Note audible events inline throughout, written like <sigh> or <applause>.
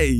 Hey!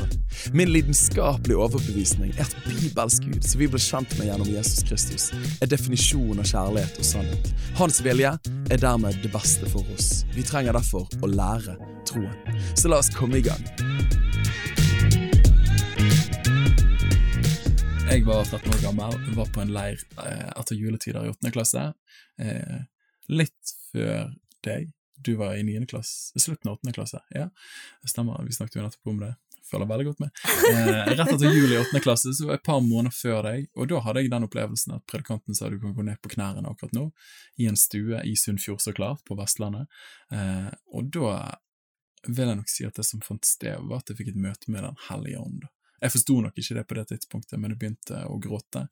Min lidenskapelige overbevisning er at bibelsk Gud, som vi ble kjent med gjennom Jesus Kristus, er definisjonen av kjærlighet og sannhet. Hans vilje er dermed det beste for oss. Vi trenger derfor å lære troen. Så la oss komme i gang. Jeg var 13 år gammel, var på en leir eh, etter juletider i 8. klasse. Eh, litt før deg. Du var i 9. klasse, slutten av 8. klasse. Ja, stemmer. Vi snakket jo nettopp om det. Føler veldig godt med. Eh, rett etter jul i 8. klasse, så var jeg et par måneder før deg, og da hadde jeg den opplevelsen at predikanten sa du kan gå ned på knærne akkurat nå, i en stue i Sunnfjord, så klart, på Vestlandet. Eh, og da vil jeg nok si at det som fant sted, var at jeg fikk et møte med Den hellige ånd. Jeg forsto nok ikke det på det tidspunktet, men jeg begynte å gråte.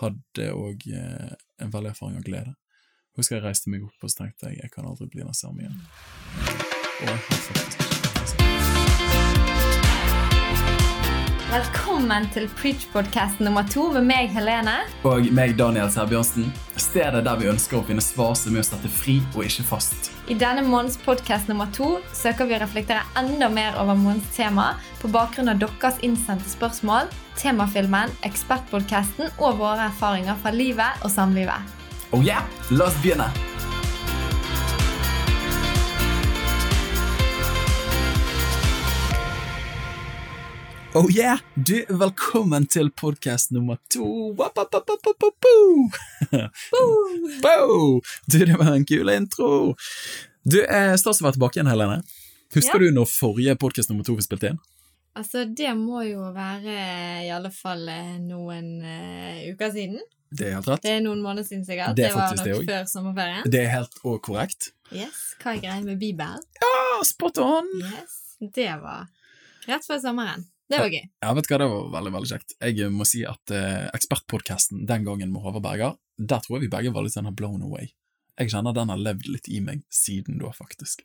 Hadde òg eh, en veldig erfaring av glede. Husker jeg reiste meg opp og så tenkte jeg jeg kan aldri bli den samme igjen. Og jeg har faktisk Velkommen til Preach-podkast nummer to med meg, Helene. Og meg, Daniel Serbjørnsen. Stedet der vi ønsker å finne svar som er å sette fri og ikke fast. I denne måneds podkast nummer to søker vi å reflektere enda mer over månedens tema på bakgrunn av deres innsendte spørsmål, temafilmen, ekspertpodkasten og våre erfaringer fra livet og samlivet. Oh yeah, la oss begynne! Oh yeah! Du, velkommen til podkast nummer to. Du, det var en kul intro. Du, eh, Stas å være tilbake igjen, Helene. Husker Ja. du når forrige podkast nummer to vi spilte inn? Altså, det må jo være i alle fall eh, noen uh, uker siden. Det er helt rett. Det er noen måneder siden sikkert. Det det var nok det før sommerferien. Det er helt og korrekt. Yes, Hva er greia med Bibelen? Ja, spot on! Yes, Det var rett før sommeren. Det var gøy. Ja, vet du hva, det var veldig, veldig kjekt. Jeg må si at eh, Ekspertpodkasten den gangen med Håvard Berger, der tror jeg vi begge var litt sånn blown away. Jeg kjenner den har levd litt i meg siden da, faktisk.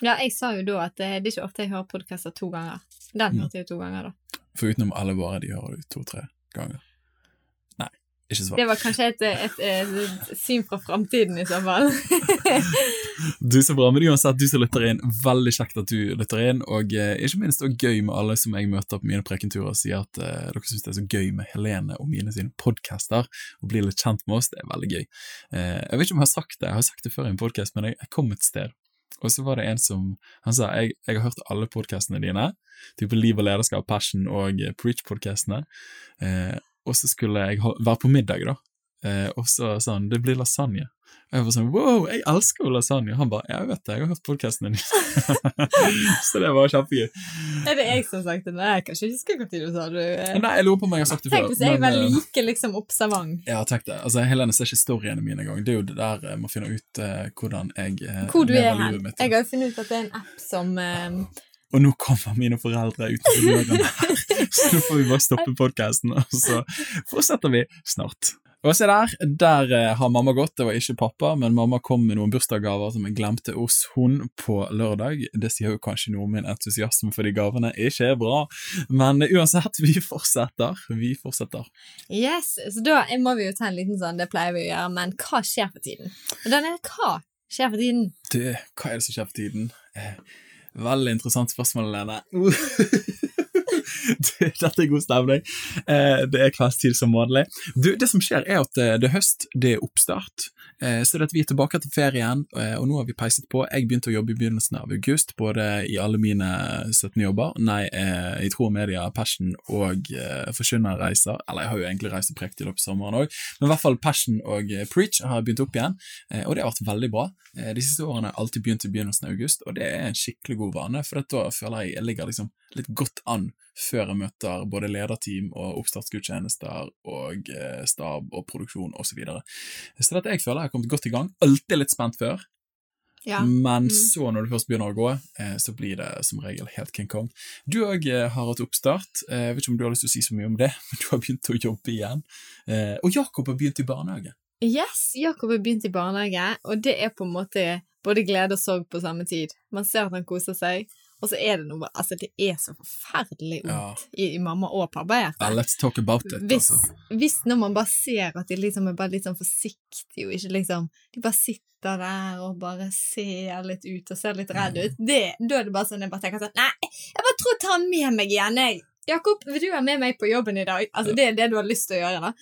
Ja, jeg sa jo da at eh, det er ikke ofte jeg hører podkaster to ganger. Den Mm. hørte jeg to ganger, da. For utenom alle våre, de hører du to-tre ganger. Ikke svar. Det var kanskje et, et, et, et syn fra framtiden i så fall. <laughs> Du, så bra. Men uansett, du som lytter inn, veldig kjekt at du lytter inn, og eh, ikke minst også gøy med alle som jeg møter på mine prekenturer og sier at eh, dere syns det er så gøy med Helene og mine sine podcaster, og blir litt kjent med oss. Det er veldig gøy. Eh, jeg vet ikke om jeg har sagt det, jeg har sagt det før i en podcast, men jeg, jeg kom et sted, og så var det en som Han sa jeg, jeg har hørt alle podcastene dine, type Liv og lederskap, Passion og Preach-podcastene, eh, og så skulle jeg være på middag, da. Eh, og så han det blir lasagne. Og jeg var sånn wow, jeg elsker jo lasagne. Han bare jeg vet det, jeg har hørt podkasten din. <laughs> så det var kjempegøy. er det jeg som har sagt det? Nei, jeg kan ikke huske når du sa det. Nei, jeg lurer på om jeg har sagt det før. Tenk hvis jeg var eh, like liksom observant. Ja, tenk det. Altså, Helene ser ikke storyene mine engang. Det er jo det der jeg må finne ut uh, hvordan jeg uh, Hvor du er hen. Jeg har jo funnet ut at det er en app som eh, Og nå kommer mine foreldre utenfor døren her, så nå får vi bare stoppe podkasten, og så fortsetter vi snart. Og se der, der eh, har mamma gått, det var ikke pappa, men mamma kom med noen bursdagsgaver som jeg glemte hos hun på lørdag. Det sier jo kanskje noe om min entusiasme for de gavene ikke er bra, men uansett, vi fortsetter. Vi fortsetter. Yes, så da må vi jo ta en liten sånn, det pleier vi å gjøre, men hva skjer for tiden? Daniel, hva skjer for tiden? Du, hva er det som skjer for tiden? Eh, veldig interessant spørsmål, Lene. <laughs> <laughs> Dette er god stemning. Eh, det er kveldstid som vanlig. Du, det som skjer, er at eh, det er høst, det er oppstart. Eh, så det at vi er tilbake til ferien, og nå har vi peiset på. Jeg begynte å jobbe i begynnelsen av august, både i alle mine 17 jobber, nei, i tro og media, passion og forkynnerreiser. Eller jeg har jo egentlig reist til opp av sommeren òg, men i hvert fall passion og preach har begynt opp igjen, og det har vært veldig bra. De siste årene har jeg alltid begynt i begynnelsen av august, og det er en skikkelig god vane, for da føler jeg jeg ligger liksom litt godt an før jeg møter både lederteam og oppstartsgudstjenester og eh, stab og produksjon osv. Så, videre. så dette jeg føler jeg har kommet godt i gang. Alltid litt spent før. Ja. Men Mm. så, når du først begynner å gå, eh, så blir det som regel helt King Kong. Du òg har hatt oppstart. Eh, Jeg vet ikke om du har lyst til å si så mye om det, <laughs> men du har begynt å jobbe igjen. Eh, Og Jakob har begynt i barnehage. Yes, Jakob har begynt i barnehage, og det er på en måte både glede og sorg på samme tid. Man ser at han koser seg, og så er det noe Altså, det er så forferdelig Ja. i, i mamma og pappa Ja, let's talk about it, Hvis, altså. hvis når man bare ser at de liksom er bare litt sånn forsiktige, og ikke liksom De bare sitter der og bare ser litt ut og ser litt redd ut, det, da er det bare sånn jeg bare tenker sånn Nei, jeg bare tror jeg tar med meg igjen, jeg. Jakob, vil du være med meg på jobben i dag? Altså, det er det du har lyst til å gjøre, da.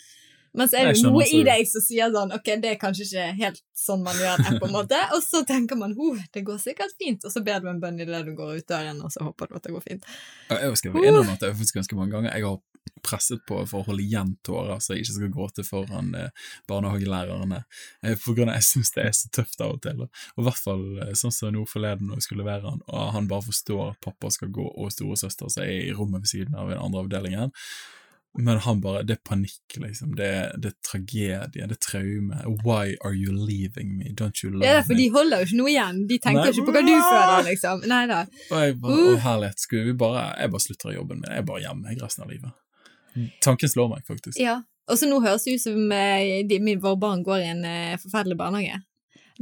Men så er det noe i deg som sier sånn Ok, det er kanskje ikke helt sånn man gjør det, på en måte. Og så tenker man oh, det går sikkert fint, og så ber du en bønn idet du går ut døren, og så håper du at det går fint. Ja, Jeg skal innrømme at det er faktisk ganske mange ganger jeg har presset på for å holde igjen tårer, så jeg ikke skal gråte foran eh, barnehagelærerne. Eh, for grunn av jeg syns det er så tøft av og til. Og i hvert fall eh, sånn som nå forleden når jeg skulle levere han, og han bare forstår at pappa skal gå, og storesøster som er i rommet ved siden av den andre avdelingen. Men han bare Det er panikk, liksom. Det det er tragedie, det er traume. Why are you leaving me? Don't you love me? Ja, for de holder jo ikke noe igjen. De tenker Nei. ikke på hva du føler, liksom. Nei da. Og jeg bare, Uh. å herlighet, skulle vi bare Jeg bare slutter i jobben min, jeg er bare hjemme resten av livet. Tanken slår meg, faktisk. Ja. Og så nå høres det ut som eh, de, min, våre barn går i en eh, forferdelig barnehage.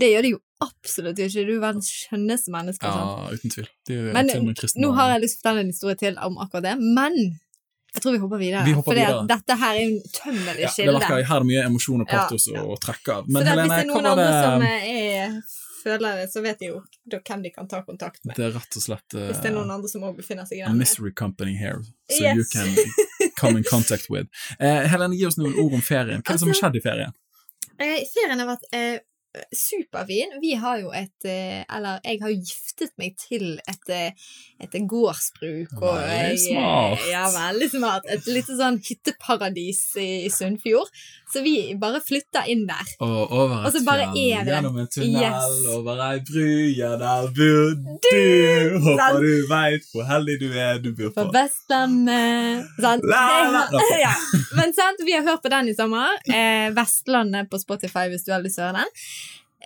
Det gjør de jo absolutt ikke. Du er verdens skjønneste menneske. Ja, sant? uten tvil. De er Men til og med kristne. Nå har jeg lyst til å fortelle en historie til om akkurat det, men jeg tror vi hopper videre. Vi hopper for videre. dette her er en tømmelig ja, kilde. merker jeg. Her er det mye emosjon og Ja. patos å trekke av. så Men det, at Helene, hvis det er noen andre som eh, er følere, så vet de jo hvem de kan ta kontakt med. Det er rett og slett Hvis det er noen uh, andre som også befinner seg i den. mystery company here, so Yes. you can come in contact with. Uh, <laughs> Helene, gi oss noen ord om ferien. Hva er det som har Altså- skjedd i ferien? Eh, ferien har vært eh, superfin. Vi har jo et eh, Eller jeg har giftet meg til et, eh, et gårdsbruk. Og Veldig jeg, smart. Ja, veldig smart. Et lite sånn hytteparadis i, i Sunnfjord. Så vi bare flytta inn der. Og over et fjell, gjennom en tunnel, Yes. over ei bru, ja der bor du. Håper du veit hvor heldig du er du bor På på. Vestlandet. Sant? La, la, la. <laughs> ja. Men sant, vi har hørt på den i sommer. Eh, Vestlandet på Spotify hvis du har lyst til å høre den.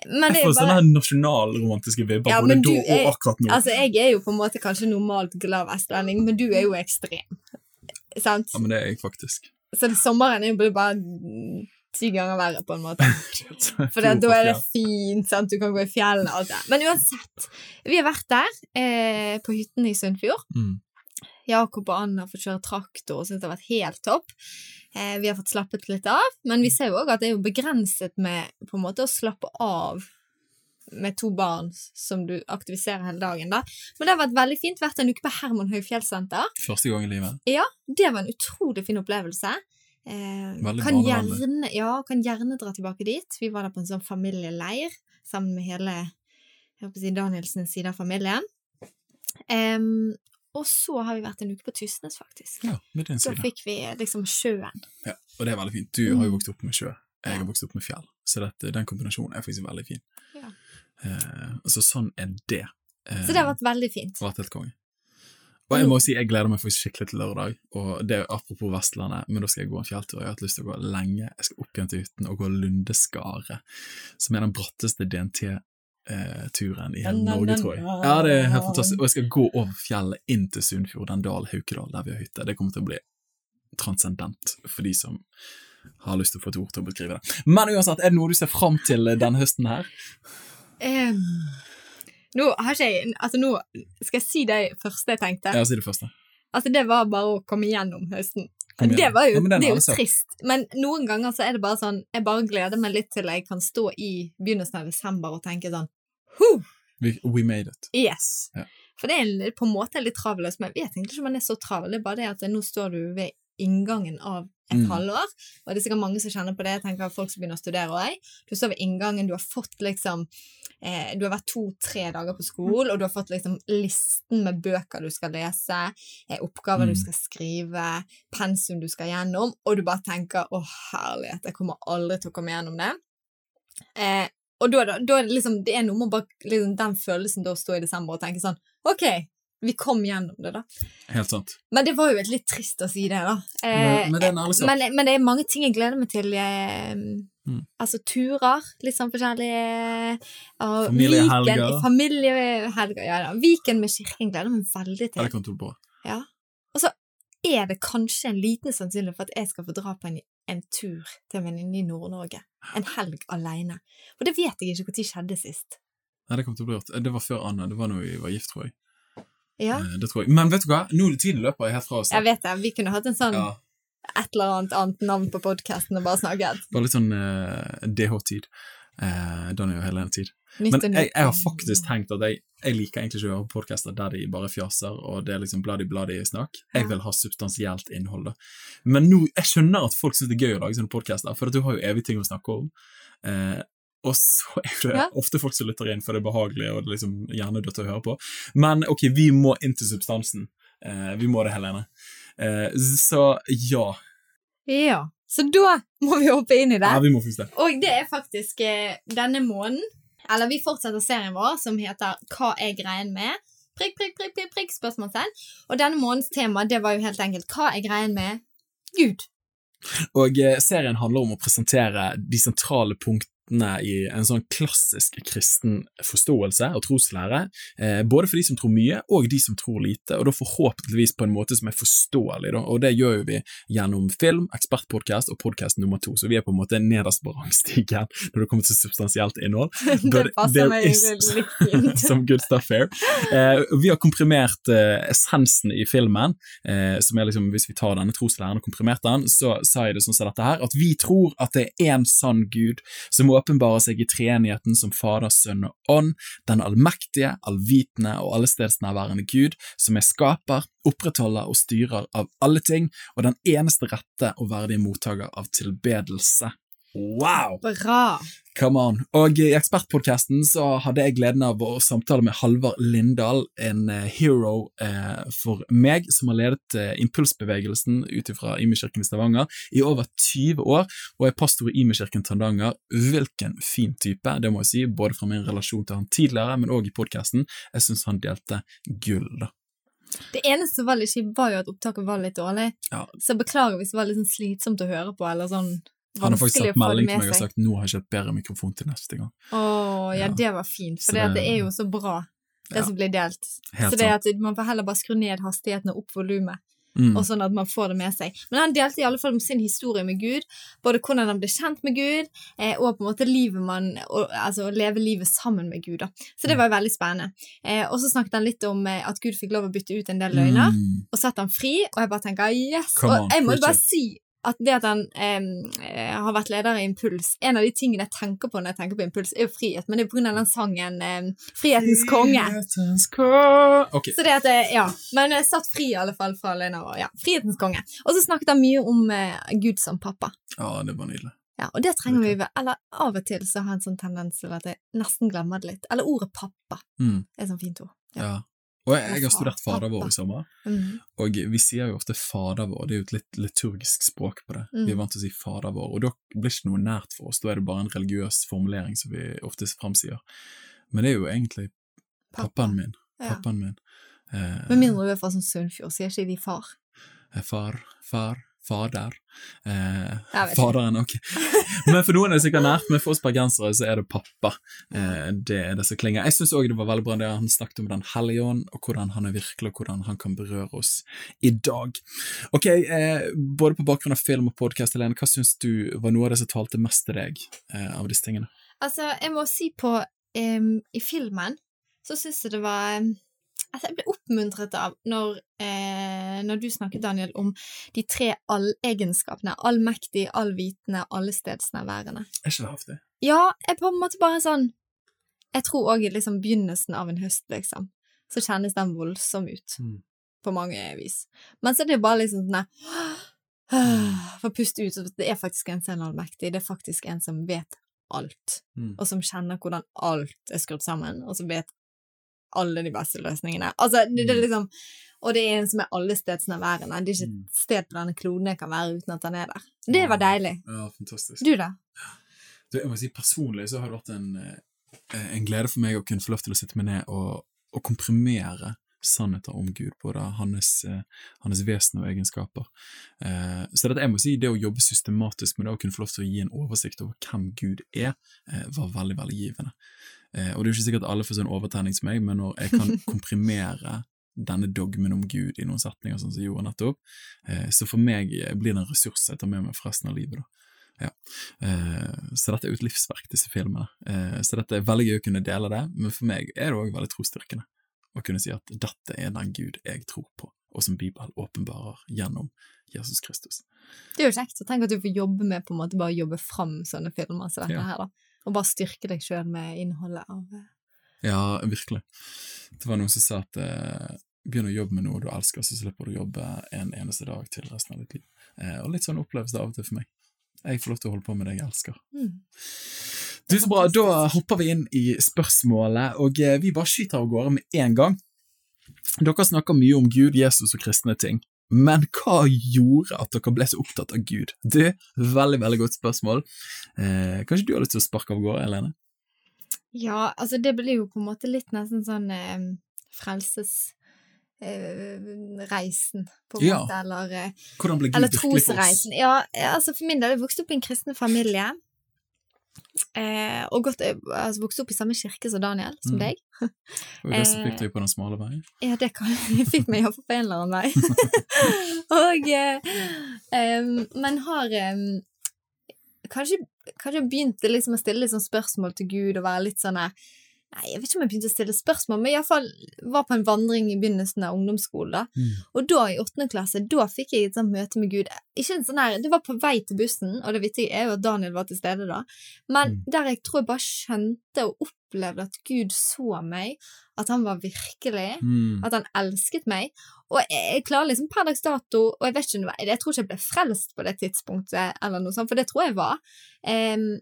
Men Jeg får sånne bare her nasjonalromantiske vibber Ja, både da du og akkurat nå. Altså, jeg er jo på en måte kanskje normalt glad vestlending, men du er jo ekstrem. Sant? Ja, men det er jeg faktisk. Så det, sommeren er jo bare ti ganger verre, på en måte. <laughs> For da er det fint, sant? du kan gå i fjellene og alt det. Men uansett, vi har vært der, eh, på hytten i Sunnfjord. mm. Jakob og Anna har fått kjøre traktor og syntes det har vært helt topp. Eh, vi har fått slappet litt av, men vi ser jo òg at det er jo begrenset med på en måte å slappe av med to barn som du aktiviserer hele dagen. da. Men det har vært veldig fint. Vært en uke på Hermon Høyfjellsenter. Første gang i livet. Ja, det var en utrolig fin opplevelse. Eh, kan, gjerne, ja, kan gjerne dra tilbake dit. Vi var der på en sånn familieleir sammen med hele si Danielsens side av familien. Um, og så har vi vært en uke på Tysnes, faktisk. Ja, med din side. Da fikk vi liksom sjøen. Ja, og det er veldig fint. Du har jo Mm. vokst opp med sjø. Jeg har vokst opp med fjell. Så dette, den kombinasjonen er faktisk veldig fin. Ja. Eh, så sånn er det. Eh, Så det har vært veldig fint. vært helt konge. Og jeg må si, jeg gleder meg faktisk skikkelig til lørdag. Og det er apropos Vestlandet, men da skal jeg gå en fjelltur. Jeg har hatt lyst til å gå lenge. Jeg skal opp igjen til hytten og gå Lundeskaret, som er den bratteste DNT-turen i hele Norge, tror jeg. Ja, det er helt fantastisk. Og jeg skal gå over fjellet inn til Sunnfjord, den dal Haukedal, der vi har hytte. Det kommer til å bli transcendent for de som har lyst til å få et ord til å beskrive det. Men uansett, er det noe du ser fram til denne høsten her? Em, nå jeg Altså, nå skal jeg si det første jeg tenkte. Ja, si det første. Altså, det var bare å komme gjennom høsten. Kom. Det, var jo, Ja, det er jo trist, men noen ganger så er det bare sånn Jeg bare gleder meg litt til jeg kan stå i begynnelsen av desember og tenke sånn We, we made it. yes! Ja. For det er på en måte litt travelløst, men jeg vet egentlig ikke om man er så travel. Det er bare det at nå står du ved inngangen av et Mm. halvår, og det er sikkert mange som kjenner på det. Jeg tenker folk som begynner å studere òg. Du står ved inngangen, du har fått liksom eh, Du har vært to-tre dager på skolen, og du har fått liksom listen med bøker du skal lese, eh, oppgaver Mm. du skal skrive, pensum du skal gjennom, og du bare tenker 'Å, herlighet, jeg kommer aldri til å komme gjennom det'. Eh, og da, da, da liksom Det er noe med bare liksom, den følelsen da å stå i desember og tenke sånn OK, vi kom gjennom det, da. Helt sant. Men det var jo et litt trist å si det, da. Men, Eh, men det er en ærlig men, men det er mange ting jeg gleder meg til. Jeg, Mm. Altså turer, litt sånn forskjellige og Familiehelger. Viken, familiehelger, ja da. Viken med kirken gleder meg veldig Ja, til. det kan du på. Ja. Og så er det kanskje en liten sannsynlighet for at jeg skal få dra på en, en tur til min venninne i Nord-Norge. En helg alene. For det vet jeg ikke når skjedde sist. Nei, det kom til å bli gjort. Det var før Anna. Det var når vi var gift, tror jeg. Ja, Eh, Det tror jeg. Men vet du hva? Nå tiden løper helt fra oss. jeg vet det. Vi kunne hatt en sånn Ja, et eller annet annet navn på podkasten og bare snakket. bare litt sånn uh, DH-tid. Eh, Daniel og Helene-tid. Men jeg, jeg har faktisk tenkt at jeg, jeg liker egentlig ikke å høre podkaster der de bare fjaser, og det er liksom bladi-bladi-snakk. Jeg vil ha substansielt innhold, da. Men nå, jeg skjønner at folk syns det er gøy å lage sånne podcaster, for at du har jo evig ting å snakke om. Eh, og så er det Ja. ofte folk som lytter inn, for det er behagelig og det er liksom hjernedødt å høre på. Men ok, vi må inn til substansen. Eh, vi må det, Helene. Eh, så ja. Ja, så da må vi hoppe inn i det. ja, vi må faktisk det. Og det er faktisk eh, denne måneden, eller vi fortsetter serien vår som heter Hva er greien med? Prikk, prikk, prikk, prikk, prikk, spørsmålstegn. Og denne månedens tema, det var jo helt enkelt Hva er greien med Gud? Og eh, serien handler om å presentere de sentrale punktene i en sånn klassisk kristen forståelse og troslære, eh, både for de som tror mye, og de som tror lite, og da forhåpentligvis på en måte som er forståelig, og det gjør jo vi gjennom film, ekspertpodkast og podkast nummer to, så vi er på en måte nederst på rangstigen når det kommer til substansielt innhold. <laughs> Det But passer there meg is fint. <laughs> some good stuff here. Eh, vi har komprimert eh, essensen i filmen, som er liksom, hvis vi tar denne troslæren og komprimert den, så sa jeg det sånn som dette her, at vi tror at det er én sann Gud som åpenbarer seg i treenigheten som Fader, Sønn og Ånd, den allmektige, allvitende og allestedsnærværende Gud, som er skaper, opprettholder og styrer av alle ting, og den eneste rette og verdige mottaker av tilbedelse. Wow! Bra. Come on. Og i Ekspertpodcasten så hadde jeg gleden av å samtale med Halvard Lindahl, en eh, hero eh, for meg, som har ledet eh, impulsbevegelsen ut fra Imekirken i Stavanger i over 20 år, og er pastor i Imekirken Tandanger. Hvilken fin type, det må jeg si, både fra min relasjon til han tidligere, men òg i podcasten. Jeg syns han delte gull, da. Det eneste som var litt kjipt, var jo at opptaket var litt dårlig. Ja. Så beklager hvis det var litt sånn slitsomt å høre på, eller sånn Han har faktisk det melding til meg og sagt nå har jeg kjøpt bedre mikrofon til neste gang. Å, ja, Ja. det var fint, for det, det- er jo så bra, det Ja. som blir delt. Helt så det at man får heller bare skru ned hastigheten og opp volumet, Mm. og sånn at man får det med seg. Men han delte i alle fall sin historie med Gud, både hvordan han ble kjent med Gud, eh, og på en måte livet man, og, altså å leve livet sammen med Gud. Da. Så det var veldig spennende. Eh, og så snakket han litt om eh, at Gud fikk lov å bytte ut en del løgner, Mm. og satte han fri, og jeg bare tenker yes! Come og jeg må jo bare si at det at han eh, eh, har vært leder i Impuls, en av de tingene jeg tenker på når jeg tenker på Impuls, er jo frihet, men det er av den sangen eh, Frihetens konge. Frihetens konge. Ok, Så det at det, ja, Men jeg satt fri i alle fall fra Lena og Ja, frihetens konge. Og så snakket han mye om eh, Gud som pappa. ja, det var nydelig. Ja, Og det trenger vi vel. Eller av og til så har jeg en sånn tendens til at jeg nesten glemmer det litt. Eller ordet pappa Mm. er et sånt fint ord. Ja. Ja. Og jeg, har studert Fader vår i sommer, Mhm. og vi sier jo ofte Fader vår, det er jo et litt liturgisk språk på det. Mm. Vi er vant til å si Fader vår, og da blir ikke noe nært for oss, da er det bare en religiøs formulering som vi ofte framsier. Men det er jo egentlig pappaen min. Pappaen min. Eh, Med mindre du er fra sånn Sunnfjord, sier ikke de far. eh, far, far, fader. Eh, faderen, ok. Men for noen er det sikkert nært, men for oss bergensere så er det pappa. Eh, det er det som klinger. Jeg syns òg det var veldig bra det han snakket om Den hellige ånd, og hvordan han er virkelig, og hvordan han kan berøre oss i dag. Ok, eh, både på bakgrunn av film og podkast, Helene, hva syns du var noe av det som talte mest til deg eh, av disse tingene? Altså, jeg må si på um, I filmen så syns jeg det var em, Altså, jeg ble oppmuntret av når, eh, når du snakket, Daniel, om de tre allegenskapene. Allmektig, allvitende, allestedsnærværende. Er ikke det heftig? Ja, jeg på en måte bare sånn Jeg tror òg i liksom begynnelsen av en høst, liksom, så kjennes den voldsom ut. Mm. På mange vis. Men så er det bare liksom sånn For å puste ut, det er faktisk en som er allmektig. Det er faktisk en som vet alt, Mm. og som kjenner hvordan alt er skrudd sammen, og som vet alle de beste løsningene. Altså, det, det er liksom Og det er en som er allestedsnærværende. Det er ikke Mm. et sted på denne kloden jeg kan være uten at han er der. Det var deilig. Ja, fantastisk. Du, da? Du, jeg må si Personlig så har det vært en, eh, en glede for meg å kunne få lov til å sitte meg ned og, og komprimere sannheter om Gud, både hans, eh, hans vesen og egenskaper. Eh, så dette, jeg må si, det å jobbe systematisk med det, å kunne få lov til å gi en oversikt over hvem Gud er, eh, var veldig, veldig givende. Eh, og det er jo ikke sikkert alle får sånn overtenning som meg, men når jeg kan <laughs> komprimere denne dogmen om Gud i noen setninger, sånn som gjorde nettopp, eh, så for meg blir det en ressurs jeg tar med meg for resten av livet. da. Ja. Eh, så dette er jo et livsverk, disse filmene. Eh, så dette er veldig gøy å kunne dele det, men for meg er det òg veldig trosstyrkende å kunne si at dette er den Gud jeg tror på, og som Bibelen åpenbarer gjennom Jesus Kristus. Det er jo kjekt. Tenk at du får jobbe med på en måte bare jobbe fram sånne filmer som dette Ja. her, da. Og bare styrke deg sjøl med innholdet av Ja, virkelig. Det var noen som sa at eh, begynn å jobbe med noe du elsker, så slipper du å jobbe en eneste dag til resten av ditt liv. Eh, og litt sånn oppleves det av og til for meg. Jeg får lov til å holde på med det jeg elsker. mm. Du, så bra. Da hopper vi inn i spørsmålet, og eh, vi bare skyter av gårde med en gang. Dere snakker mye om Gud, Jesus og kristne ting, men hva gjorde at dere ble så opptatt av Gud? Du, veldig, veldig godt spørsmål. Eh, kanskje du har lyst til å sparke av gårde, Helene? Ja, altså det blir jo på en måte litt nesten sånn eh, frelsesreisen, Eh, på en Ja. måte, eller eh, Hvordan ble Gud Eller virkelig for oss? trosreisen. Ja, altså for min del, jeg vokste opp i en kristen familie. Eh, og gått, altså vokste opp i samme kirke som Daniel, som Mm. deg. Og det Eh, fikk deg på den smale veien? Ja, det kan, <laughs> fikk meg iallfall på en eller annen vei. <laughs> og eh, Men har eh, kanskje, kanskje begynt liksom å stille sånn spørsmål til Gud og være litt sånn Nei, jeg vet ikke om jeg begynte å stille spørsmål, men iallfall var på en vandring i begynnelsen av ungdomsskolen. Mm. Og da, i åttende klasse, da fikk jeg et sånt møte med Gud. Ikke en sånn her, Det var på vei til bussen, og det vittige er jo at Daniel var til stede da. Men Mm. der jeg tror jeg bare skjønte og opplevde at Gud så meg, at han var virkelig, Mm. at han elsket meg. Og jeg, klarer liksom per dags dato, og jeg vet ikke, jeg tror ikke jeg ble frelst på det tidspunktet, eller noe sånt, for det tror jeg var. Em,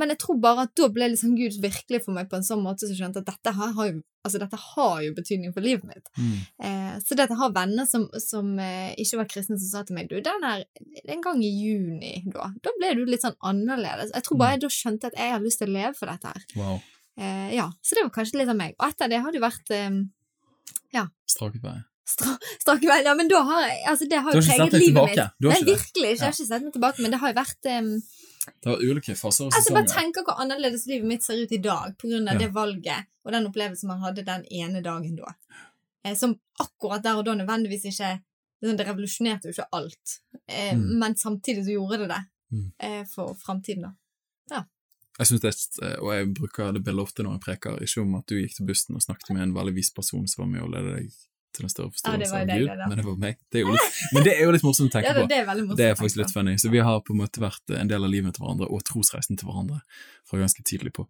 men jeg tror bare at da ble liksom Gud virkelig for meg på en sånn måte så skjønte at dette har jo, altså dette har jo betydning for livet mitt. Mm. Eh, så det at jeg har venner som, som eh, ikke var kristne, som sa til meg du, den her, en gang i juni, da, da ble du litt sånn annerledes. Jeg tror bare jeg da skjønte at jeg har lyst til å leve for dette her. Wow. Eh, ja, så det var kanskje litt av meg. Og etter det har det vært eh, Straket vei. stra strak vei. Ja, men da har jeg Altså, det har jo preget livet tilbake? mitt. Nei, virkelig ikke. Jeg har ikke sett meg tilbake, men det har jo vært eh, Det var ulike faser og Altså, bare sesonger. tenk hvor annerledes livet mitt ser ut i dag på av Ja. det valget og den opplevelsen man hadde den ene dagen da. Eh, som akkurat der og da nødvendigvis ikke Det, det revolusjonerte jo ikke alt, eh, Mm. men samtidig så gjorde det det Mm. eh, for framtiden, da. Jeg synes det, er- og jeg bruker det bildet ofte når jeg preker, ikke om at du gikk til bussen og snakket med en veldig vis person som var med og ledet deg til en større Ja, forståelse av Gud, det men det var meg. Det litt, men det er jo litt morsomt å tenke på. det, det. Det er faktisk litt funny. Så vi har på en måte vært en del av livet til hverandre, og trosreisen til hverandre, fra ganske tidlig på.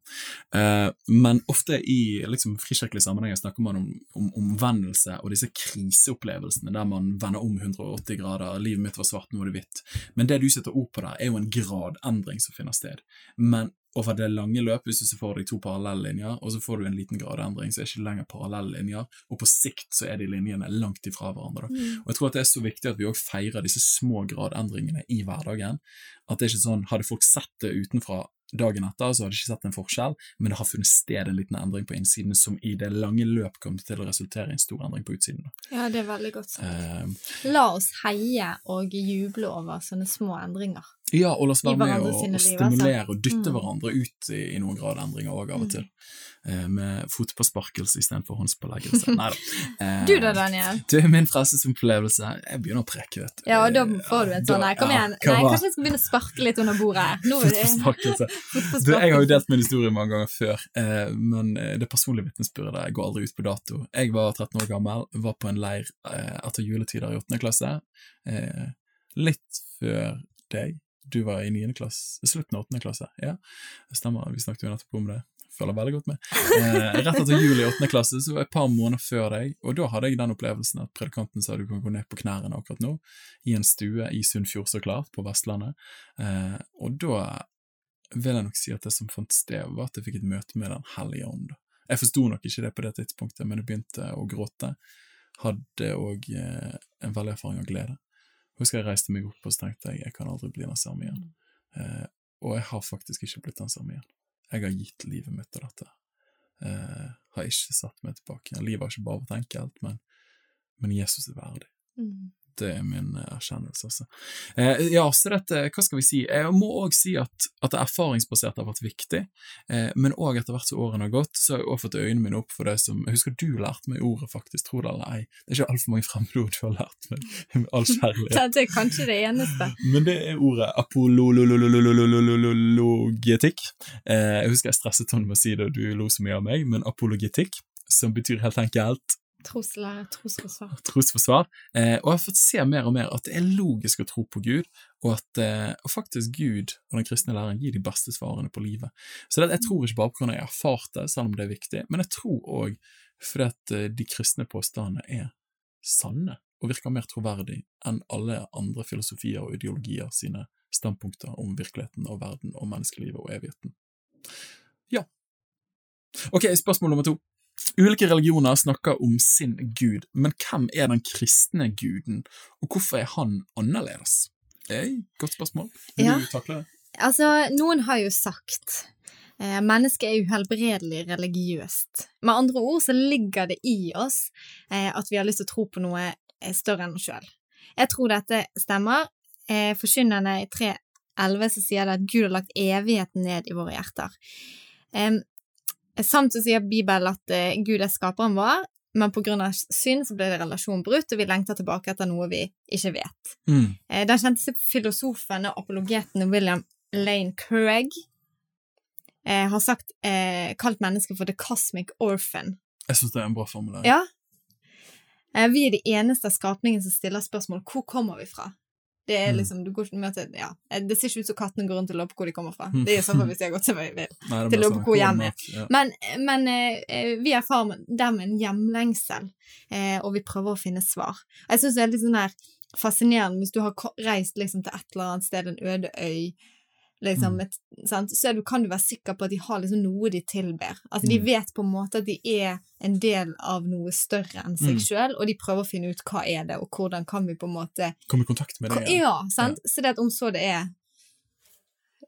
Uh, men ofte i liksom, frikirkelige sammenhenger snakker man om, om omvendelse og disse kriseopplevelsene, der man vender om 180 grader, livet mitt var svart, nå er det hvitt. Men det du setter ord på der, er jo en gradendring som finner sted. Men over det lange løp, hvis du ser for deg to parallelle linjer, og så får du en liten gradendring, så er det ikke lenger parallelle linjer, og på sikt så er de linjene langt ifra hverandre. Mm. Og jeg tror at det er så viktig at vi også feirer disse små gradendringene i hverdagen. At det er ikke sånn, hadde folk sett det utenfra dagen etter, så hadde de ikke sett en forskjell, men det har funnet sted en liten endring på innsiden som i det lange løp kommer til å resultere i en stor endring på utsiden. Ja, det er veldig godt sagt. Uh, La oss heie og juble over sånne små endringer. Ja, og la oss være med og, og liv, stimulere og dytte Mm. hverandre ut i, i noen gradendringer òg av og Mm. til. Eh, med fotpåsparkelse istedenfor håndspåleggelse. <laughs> Nei da. Eh, Du da, Daniel? Du, min frelsesopplevelse Jeg begynner å preke, vet du. Ja, og da får du en sånn her. Kom igjen. Ja, Nei, kanskje jeg skal begynne å sparke litt under bordet. Nå er det. <laughs> Du, jeg har jo delt min historie mange ganger før, eh, men eh, det personlige vitnesbyrdet går aldri ut på dato. Jeg var 13 år gammel, var på en leir eh, etter juletider i 8. klasse. Litt før deg. Du var i 9. klasse, slutten av 8. klasse. Ja, stemmer. Vi snakket jo nettopp om det. Følger veldig godt med. Eh, rett etter jul i 8. klasse, så var jeg et par måneder før deg, og da hadde jeg den opplevelsen at predikanten sa du kan gå ned på knærne akkurat nå, i en stue i Sunnfjord, så klart, på Vestlandet. Eh, og da vil jeg nok si at det som fant sted, var at jeg fikk et møte med Den hellige ånd. Jeg forsto nok ikke det på det tidspunktet, men jeg begynte å gråte. Hadde òg eh, en veldig erfaring av glede. Husker jeg reiste meg opp og så tenkte jeg jeg kan aldri bli den samme igjen. Eh, og jeg har faktisk ikke blitt den samme igjen. Jeg har gitt livet mitt til dette. eh, har ikke satt meg tilbake igjen. Livet har ikke bare vært enkelt, men, men Jesus er verdig. Mm. Det er min eh, erkjennelse, altså. Eh, ja, så dette, hva skal vi si? Jeg må òg si at, at det erfaringsbaserte har vært viktig, eh, men òg etter hvert som årene har gått, så har jeg òg fått øynene mine opp for det som Jeg husker du lærte meg ordet, faktisk, tro det eller ei. Det er ikke altfor mange fremmedord du har lært meg, <laughs> med all kjærlighet. Det er kanskje det eneste. Men det er ordet apolologetikk. Eh, jeg husker jeg stresset henne med å si det, og du lo så mye av meg, men apologetikk, som betyr helt enkelt Troslære, trosforsvar. <laughs> trosforsvar. Eh, og jeg har fått se mer og mer at det er logisk å tro på Gud, og at eh, og faktisk Gud og den kristne læreren gir de beste svarene på livet. Så det, jeg tror ikke bare på av jeg har erfart det, selv om det er viktig, men jeg tror òg fordi at eh, de kristne påstandene er sanne, og virker mer troverdig enn alle andre filosofier og ideologier sine standpunkter om virkeligheten og verden og menneskelivet og evigheten. Ja. Ok, spørsmål nummer to. Ulike religioner snakker om sin gud, men hvem er den kristne guden, og hvorfor er han annerledes? Hey, godt spørsmål. Vil Ja. du takle det? Altså, noen har jo sagt eh, mennesket er uhelbredelig religiøst. Med andre ord så ligger det i oss eh, at vi har lyst til å tro på noe eh, større enn oss sjøl. Jeg tror dette stemmer. Eh, Forkynnerne i 3.11 sier det at Gud har lagt evigheten ned i våre hjerter. Eh, samt så sier Bibelen at eh, Gud er skaperen vår, men av synd så ble det relasjon brutt, og vi lengter tilbake etter noe vi ikke vet. Mm. Eh, Den kjente filosofen og apologeten William Lane Craig eh, har sagt, eh, kalt mennesket for the cosmic orphan. Jeg syns det er en bra formulering. Ja. Eh, vi er de eneste skapningene som stiller spørsmål hvor kommer vi fra? Det er Mm. liksom, du går ikke med til, ja. Eh, Det ser ikke ut som kattene går rundt og lurer på hvor de kommer fra. Det er i så fall hvis de har gått seg vei vill. Til å å på hvor hjemmet er. ja. Men, men eh, eh, vi erfarer dermed en hjemlengsel, eh, og vi prøver å finne svar. Jeg syns det er litt sånn her fascinerende hvis du har reist liksom til et eller annet sted, en øde øy, liksom, Mm. et, sant? så du, kan du være sikker på at de har liksom noe de tilber. At de Mm. vet på en måte at de er en del av noe større enn seg Mm. sjøl, og de prøver å finne ut hva er det, og hvordan kan vi på en måte Komme i kontakt med Hva- det. Ja, sant? Så det at om så det er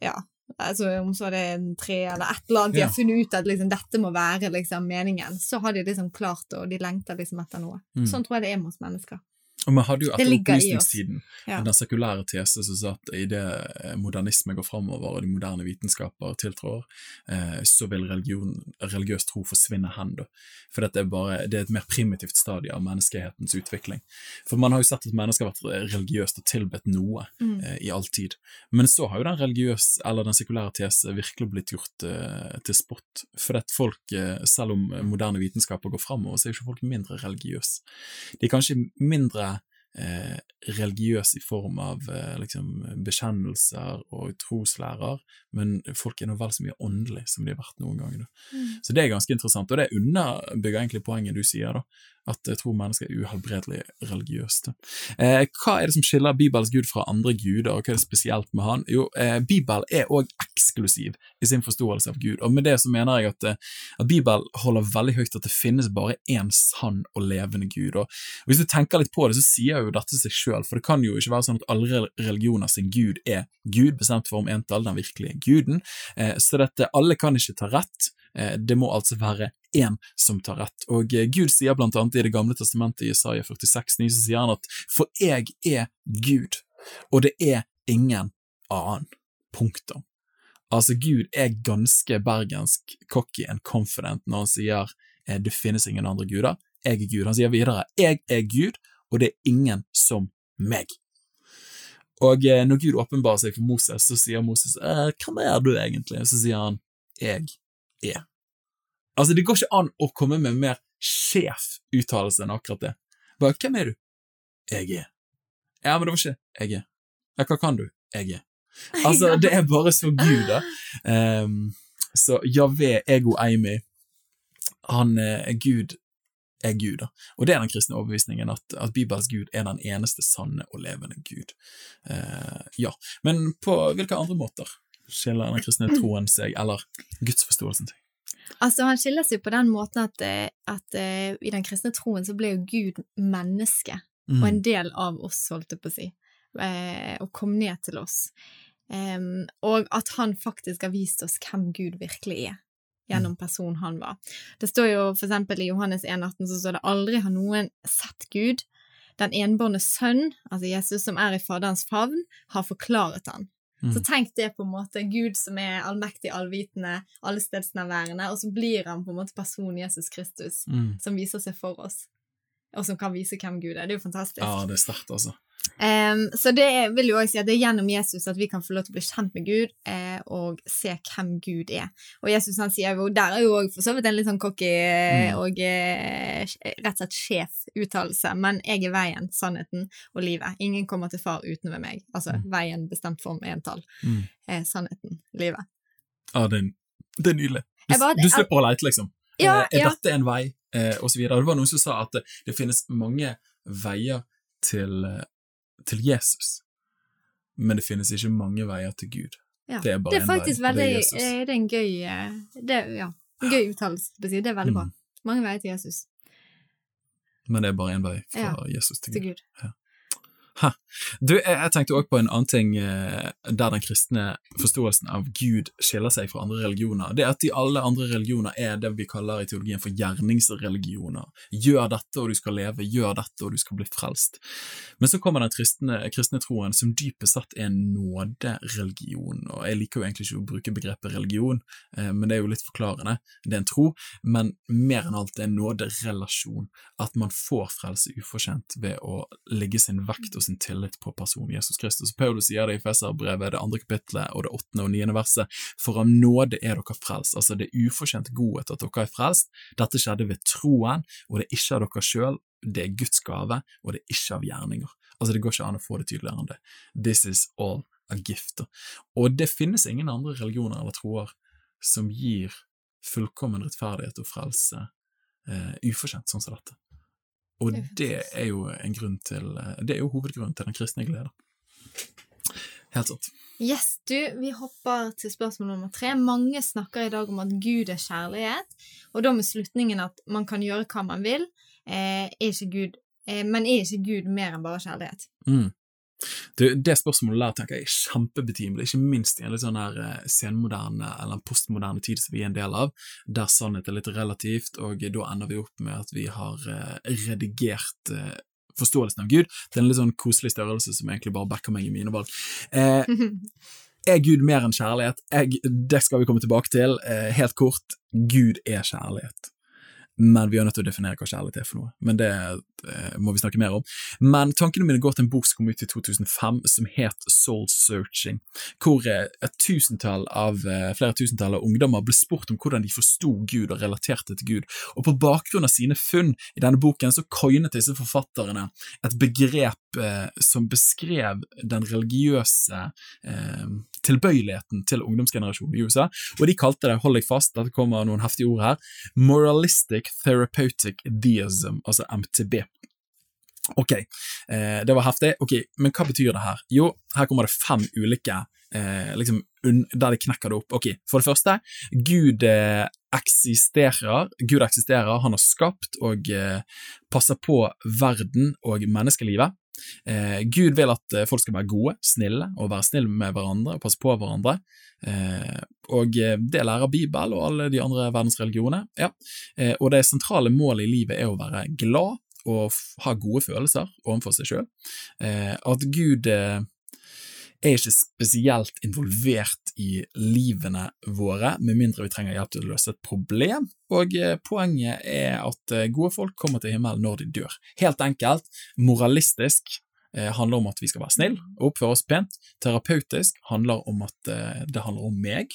Ja, altså om så det er en tre eller et eller annet de Ja. har funnet ut at liksom, dette må være liksom meningen, så har de liksom klart det, og de lengter liksom etter noe. Mm. Sånn tror jeg det er med oss mennesker. Og vi hadde jo etter opplysningstiden Ja. den sekulære tese som sa at idet modernisme går framover og de moderne vitenskaper tiltrår, eh, så vil religion, religiøs tro forsvinne hen. da. For dette er bare, det er et mer primitivt stadie av menneskehetens utvikling. For man har jo sett at mennesker har vært religiøst og tilbedt noe Mm. eh, i all tid. Men så har jo den religiøs, eller den sekulære tese virkelig blitt gjort eh, til spott. For at folk, eh, selv om moderne vitenskaper går framover, så er jo ikke folk mindre religiøse. De er kanskje mindre eh, religiøs i form av eh, liksom, bekjennelser og troslærer, men folk er nå vel så mye åndelig som de har vært noen ganger. Mm. Så det er ganske interessant, og det underbygger egentlig poenget du sier, da, at jeg tror mennesker er uhelbredelig religiøst. Eh, hva er det som skiller Bibels gud fra andre guder, og hva er det spesielt med han? Jo, eh, Bibel er òg eksklusiv i sin forståelse av Gud, og med det så mener jeg at, eh, at Bibel holder veldig høyt at det finnes bare én sann og levende Gud. Og hvis du tenker litt på det, så sier jo dette seg sjøl, for det kan jo ikke være sånn at alle religioner sin Gud er Gud, bestemt for om entall, den virkelige guden, eh, så dette, alle kan ikke ta rett. Eh, Det må altså være én som tar rett. Og eh, Gud sier blant annet i Det gamle testamentet i Isaiah 46, 9, så sier han at for jeg er Gud, og det er ingen annen. Punktum. Altså, Gud er ganske bergensk, cocky and confident når han sier eh, det finnes ingen andre guder, jeg er Gud. Han sier videre jeg er Gud, og det er ingen som meg. Og eh, når Gud åpenbarer seg for Moses, så sier Moses hva er du egentlig? Så sier han jeg er. Altså, det går ikke an å komme med mer sjef uttalelse enn akkurat det. Bare, hvem er du? Jeg er. Ja, men det var ikke jeg er. Ja, hva kan du? Jeg er. <laughs> Altså, det er bare så Gud, da. Um, så Javé, ego eimi, han er Gud er Gud, da. Og det er den kristne overbevisningen, at, at Bibels Gud er den eneste sanne og levende Gud. Uh, ja, men på hvilke andre måter skiller den kristne troen seg, eller gudsforståelsen seg? Altså, han skiller seg på den måten at, eh, at eh, i den kristne troen så ble jo Gud menneske, Mm. og en del av oss, holdt jeg på å si, eh, og kom ned til oss. Um, og at han faktisk har vist oss hvem Gud virkelig er. gjennom personen han var. Det står jo for eksempel i Johannes 1,18 så står det aldri har noen sett Gud. Den enbårne sønn, altså Jesus som er i Faderens favn, har forklaret han. Mm. Så tenk det på en måte, Gud som er allmektig, allvitende, allestedsnærværende, og så blir han på en måte personen Jesus Kristus, Mm. som viser seg for oss, og som kan vise hvem Gud er. Det er jo fantastisk. Ja, det er sterkt, altså. Um, så det er- vil jo også si at det er gjennom Jesus at vi kan få lov til å bli kjent med Gud eh, og se hvem Gud er. Og Jesus han sier jo, der er jo også for så vidt en litt sånn cocky Mm. og eh, rett og slett sjef uttalelse, men jeg er veien, sannheten og livet. Ingen kommer til far uten ved meg. Altså Mm. veien bestemt form entall. Mm. Eh, sannheten, livet. Ja, det er, det er nydelig. Du, bare- du slipper å leite, liksom. Ja, Eh, er ja. dette en vei, eh, videre. Det var noen som sa at det, det finnes mange veier til, eh, til Jesus, men det finnes ikke mange veier til Gud. Ja. Det er bare Det er en vei, faktisk det er Jesus. eh, Det er en gøy eh, det, ja, gøy uttalelse. Det er veldig bra. Mm. Mange veier til Jesus, Men det er bare en vei fra Ja, Jesus til til Gud. Du, jeg, tenkte også på en annen ting eh, der den kristne forståelsen av Gud skiller seg fra andre religioner. Det er at de alle andre religioner er det vi kaller i teologien for gjerningsreligioner. Gjør dette og du skal leve, gjør dette og du skal bli frelst. Men så kommer den kristne, kristne troen som dypest sett er en nådereligion. Og jeg liker jo egentlig ikke å bruke begrepet religion, eh, men det er jo litt forklarende. Det er en tro, men mer enn alt det er en nåderelasjon. At man får frelse ufortjent ved å legge sin vekt og sin tillit på personen Jesus Kristus. Paulus sier det i Feserbrevet, det andre kapitlet og det åttende og niende verset. For av nåde er dere frelst. Altså, det er ufortjent godhet at dere er frelst. Dette skjedde ved troen, og det er ikke av dere sjøl. Det er Guds gave, og det er ikke av gjerninger. Altså, det går ikke an å få det tydeligere enn det. This is all a gift. Og det finnes ingen andre religioner eller troer som gir fullkommen rettferdighet og frelse eh, ufortjent, sånn som dette. Og Det er jo en grunn til eh, Det er jo hovedgrunnen til den kristne glede. Helt sant. Yes, du, vi hopper til spørsmål nummer tre. Mange snakker i dag om at Gud er kjærlighet, og da med slutningen at man kan gjøre hva man vil, eh, er ikke Gud, eh, men er ikke Gud mer enn bare kjærlighet? Mm. Du, det spørsmålet der tenker jeg er kjempebetimelig, ikke minst i en litt sånn her eh, senmoderne eller postmoderne tid som vi er en del av, der sannhet er litt relativt, og da ender vi opp med at vi har eh, redigert eh, forståelsen av Gud til en litt sånn koselig størrelse som egentlig bare backer meg i mine valg. Eh, <laughs> er Gud mer enn kjærlighet? Jeg, det skal vi komme tilbake til. Eh, helt kort, Gud er kjærlighet. Men vi er nødt til å definere hva kjærlighet er for noe. Men det eh, må vi snakke mer om. Men tankene mine går til en bok som kom ut i 2005 som het Soul Searching, hvor eh, et tusentall av, eh, flere tusentall av ungdommer ble spurt om hvordan de forsto Gud og relaterte til Gud. Og på bakgrunn av sine funn i denne boken så coinet disse forfatterne et begrep eh, som beskrev den religiøse eh, tilbøyeligheten til ungdomsgenerasjonen i USA, og de kalte det, hold deg fast, dette kommer noen heftige ord her, Moralistic Therapeutic Deism, altså MTB. Ok, eh, det var heftig. Ok, Men hva betyr det her? Jo, her kommer det fem ulike eh, liksom, der de knekker det opp. Ok, For det første, Gud eh, eksisterer. Gud eksisterer, han har skapt og eh, passer på verden og menneskelivet. Eh, Gud vil at eh, folk skal være gode, snille, og være snille med hverandre og passe på hverandre. Eh, og eh, det lærer Bibel og alle de andre verdensreligionene. Ja. Eh, og det sentrale målet i livet er å være glad og ha gode følelser overfor seg sjøl. Eh, at Gud er ikke spesielt involvert i livene våre, med mindre vi trenger hjelp til å løse et problem, og eh, poenget er at eh, gode folk kommer til himmelen når de dør. Helt enkelt, moralistisk eh, handler om at vi skal være snille og oppføre oss pent, terapeutisk handler om at det handler om meg,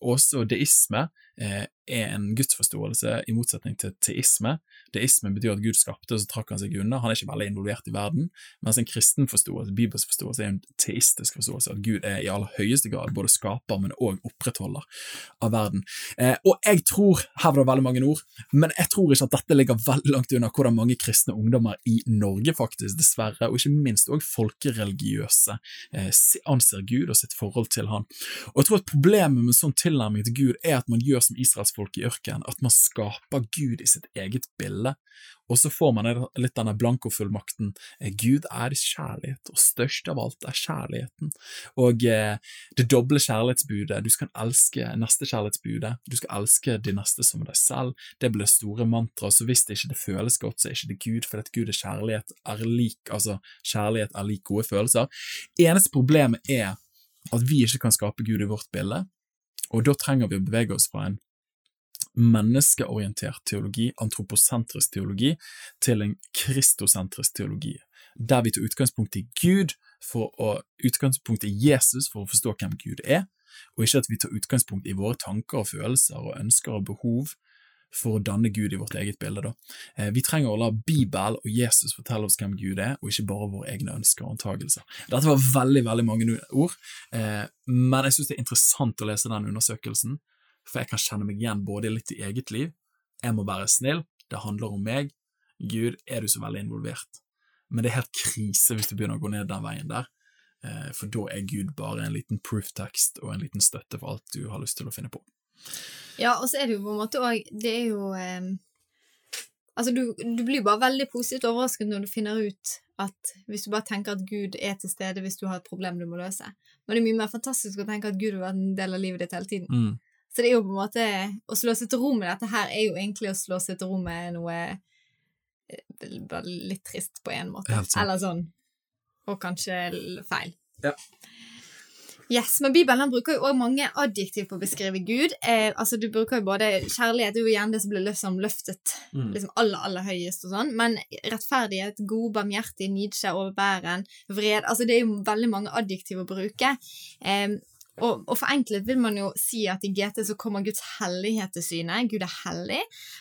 også deisme er en gudsforståelse i motsetning til teisme. Deisme betyr at Gud skapte, og så trakk han seg unna. Han er ikke veldig involvert i verden, mens en kristen forståelse, bibelsk forståelse, er en teistisk forståelse, at Gud er i aller høyeste grad både skaper, men òg opprettholder av verden. Eh, og jeg tror, her var det veldig mange ord, men jeg tror ikke at dette ligger veldig langt unna hvordan mange kristne ungdommer i Norge faktisk, dessverre, og ikke minst òg folkereligiøse, eh, anser Gud og sitt forhold til han. Og jeg tror at problemet med sånn tilnærming til Gud er at man gjør som israelsfolk i ørkenen, at man skaper Gud i sitt eget bilde, og så får man litt denne blankofullmakten. Eh, Gud er kjærlighet, og størst av alt er kjærligheten. Og eh, det doble kjærlighetsbudet, du skal elske nestekjærlighetsbudet, du skal elske de neste som deg selv, det blir store mantra, så hvis det ikke det føles godt, så er ikke det Gud, for at Gud er kjærlighet, er lik, altså kjærlighet er lik gode følelser. Eneste problemet er at vi ikke kan skape Gud i vårt bilde, og da trenger vi å bevege oss fra en menneskeorientert teologi, antroposentrisk teologi, til en kristosentrisk teologi, der vi tar utgangspunkt i Gud for å utgangspunkt i Jesus for å forstå hvem Gud er, og ikke at vi tar utgangspunkt i våre tanker og følelser og ønsker og behov for å danne Gud i vårt eget bilde. Da. Eh, vi trenger å la Bibel og Jesus fortelle oss hvem Gud er, og ikke bare våre egne ønsker og antagelser. Dette var veldig veldig mange ord, eh, men jeg synes det er interessant å lese den undersøkelsen, for jeg kan kjenne meg igjen både litt i eget liv, jeg må være snill, det handler om meg, Gud, er du så veldig involvert? Men det er helt krise hvis du begynner å gå ned den veien der, eh, for da er Gud bare en liten proof-tekst og en liten støtte for alt du har lyst til å finne på. Ja, og så er det jo på en måte òg Det er jo eh, Altså, du, du blir bare veldig positivt overrasket når du finner ut at hvis du bare tenker at Gud er til stede hvis du har et problem du må løse. Men det er mye mer fantastisk å tenke at Gud har vært en del av livet ditt hele tiden. Mm. Så det er jo på en måte Å slå seg til ro med dette her er jo egentlig å slå seg til ro med noe eh, bare litt trist på en måte. Eller sånn. Og kanskje feil. Ja. Yes, men Bibelen bruker jo også mange adjektiv på å beskrive Gud. Eh, altså Du bruker jo både Kjærlighet det er jo gjerne det som blir liksom løftet mm. liksom aller aller høyest, og sånn, men rettferdighet, god, barmhjertig, nidskjær, overbæren, vred altså Det er jo veldig mange adjektiv å bruke. Eh, og, og forenklet vil man jo si at i GT så kommer Guds hellighet til syne. Gud er hellig.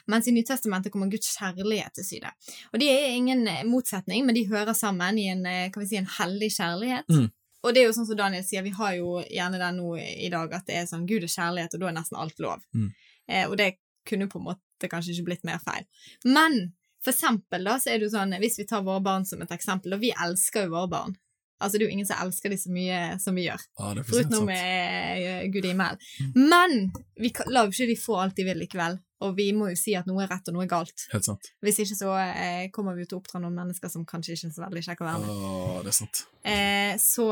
Mens i Nytestamentet kommer Guds kjærlighet til syne. Og de er ingen motsetning, men de hører sammen i en, eh, kan vi si, en hellig kjærlighet. Mm. Og det er jo sånn som Daniel sier, vi har jo gjerne den nå i dag at det er sånn Gud og kjærlighet, og da er nesten alt lov. Mm. Eh, og det kunne på en måte kanskje ikke blitt mer feil. Men for eksempel da, så er det jo sånn, hvis vi tar våre barn som et eksempel, og vi elsker jo våre barn. Altså, det er jo ingen som elsker dem så mye som vi gjør. Ja, Foruten med Gud i himmelen. Mm. Men vi lar jo ikke de få alt de vil likevel. Og vi må jo si at noe er rett og noe er galt. Helt sant. Hvis ikke så eh, kommer vi til å oppdra noen mennesker som kanskje ikke er så veldig kjekke å være med. Åh, det er sant. Eh, så,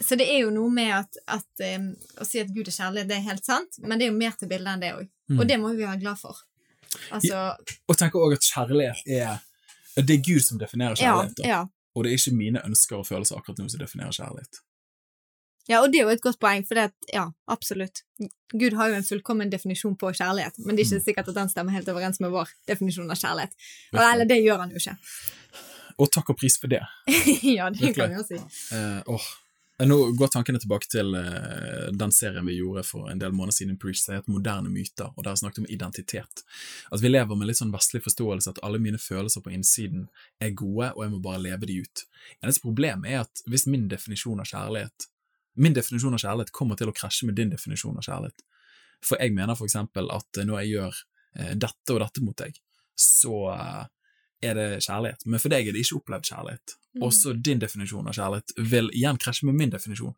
så, det er jo noe med at, at um, å si at Gud er kjærlighet, det er helt sant, men det er jo mer til bildet enn det òg. Mm. Og det må vi være glad for. Altså, ja, og tenker òg at kjærlighet er Det er Gud som definerer kjærlighet. Ja, ja. Og det er ikke mine ønsker og følelser akkurat nå som definerer kjærlighet. Ja, og det er jo et godt poeng, for det at, ja, absolutt. Gud har jo en fullkommen definisjon på kjærlighet, men det er ikke sikkert at den stemmer helt overens med vår definisjon av kjærlighet. Eller det gjør han jo ikke. Og takk og pris for det. <laughs> ja, det Virkelig. kan vi jo si. Uh, oh. nå går tankene tilbake til uh, den serien vi gjorde for en del måneder siden, Preach, som heter Moderne myter, og der jeg snakket om identitet. At vi lever med litt sånn vestlig forståelse at alle mine følelser på innsiden er gode, og jeg må bare leve de ut. Eneste problem er at hvis min definisjon av kjærlighet Min definisjon av kjærlighet kommer til å krasje med din definisjon av kjærlighet. For jeg mener for eksempel at når jeg gjør uh, dette og dette mot deg, så uh, er det kjærlighet, men for deg er det ikke opplevd kjærlighet. Mm. Også din definisjon av kjærlighet vil igjen krasje med min definisjon.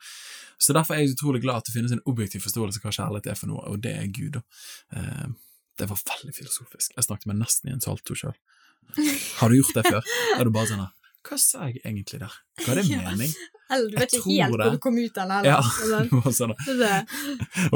Så derfor er jeg utrolig glad at det finnes en objektiv forståelse av hva kjærlighet er for noe, og det er Gud. Eh, det var veldig filosofisk. Jeg snakket meg nesten i en salto sjøl. Har du gjort det før? <laughs> Er du bare sånn Hva sa jeg egentlig der? Hva er det mening? Du vet ikke helt hvor du kom ut av den. Ja, <laughs> det var sånn.